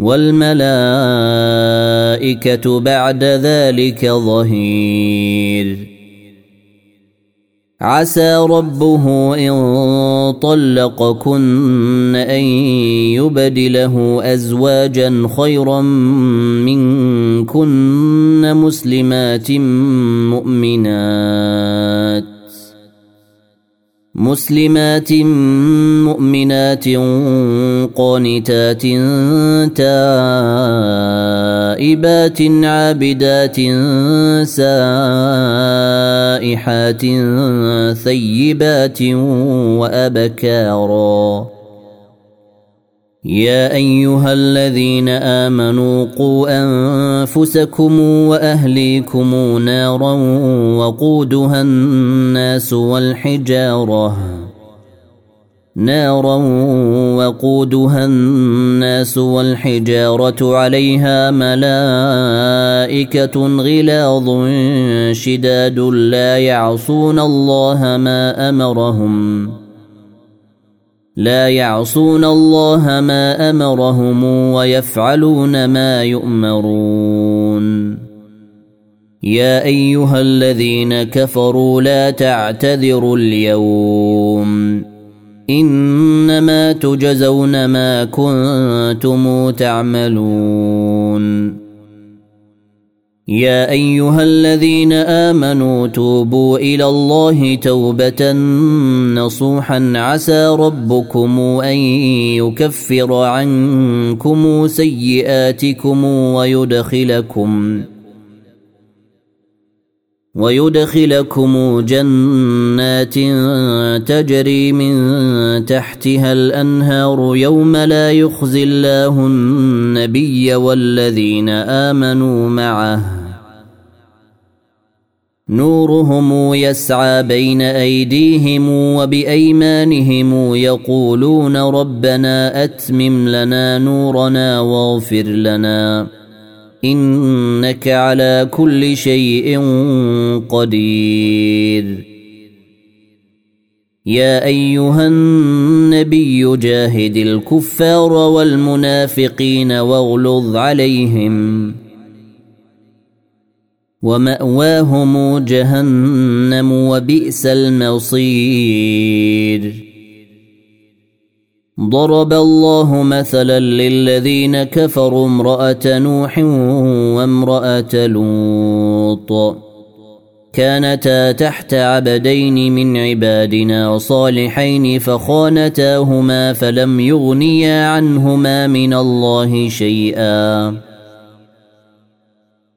والملائكة بعد ذلك ظهير. عسى ربه إن طلقكن أن يبدله أزواجا خيرا منكن مسلمات مؤمنات. مسلمات مؤمنات قانتات تائبات عابدات سائحات ثيبات وأبكارا يا أيها الذين آمنوا قوا أنفسكم وأهليكم نارا وقودها الناس والحجارة. نارا وقودها الناس والحجارة عليها ملائكة غلاظ شداد لا يعصون الله ما أمرهم. لا يعصون الله ما أمرهم ويفعلون ما يؤمرون. يا أيها الذين كفروا لا تعتذروا اليوم. إنما تجزون ما كنتم تعملون. يا أيها الذين آمنوا توبوا إلى الله توبة نصوحا. عسى ربكم أن يكفر عنكم سيئاتكم ويدخلكم ويدخلكم جنات تجري من تحتها الأنهار. يوم لا يخزي الله النبي والذين آمنوا معه. نورهم يسعى بين أيديهم وبأيمانهم يقولون ربنا أتمم لنا نورنا واغفر لنا. إنك على كل شيء قدير. يا أيها النبي جاهد الكفار والمنافقين واغلظ عليهم. ومأواهم جهنم وبئس المصير. ضرب الله مثلا للذين كفروا امرأة نوح وامرأة لوط. كانتا تحت عبدين من عبادنا صالحين فخانتاهما فلم يغنيا عنهما من الله شيئا.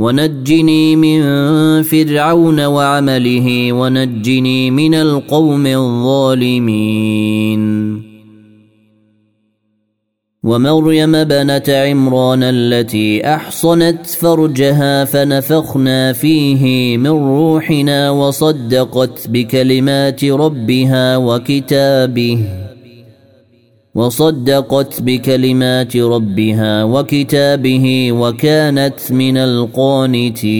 ونجني من فرعون وعمله ونجني من القوم الظالمين. ومريم بنت عمران التي أحصنت فرجها فنفخنا فيه من روحنا وصدقت بكلمات ربها وكتابه. وصدقت بكلمات ربها وكتابه وكانت من القانتين.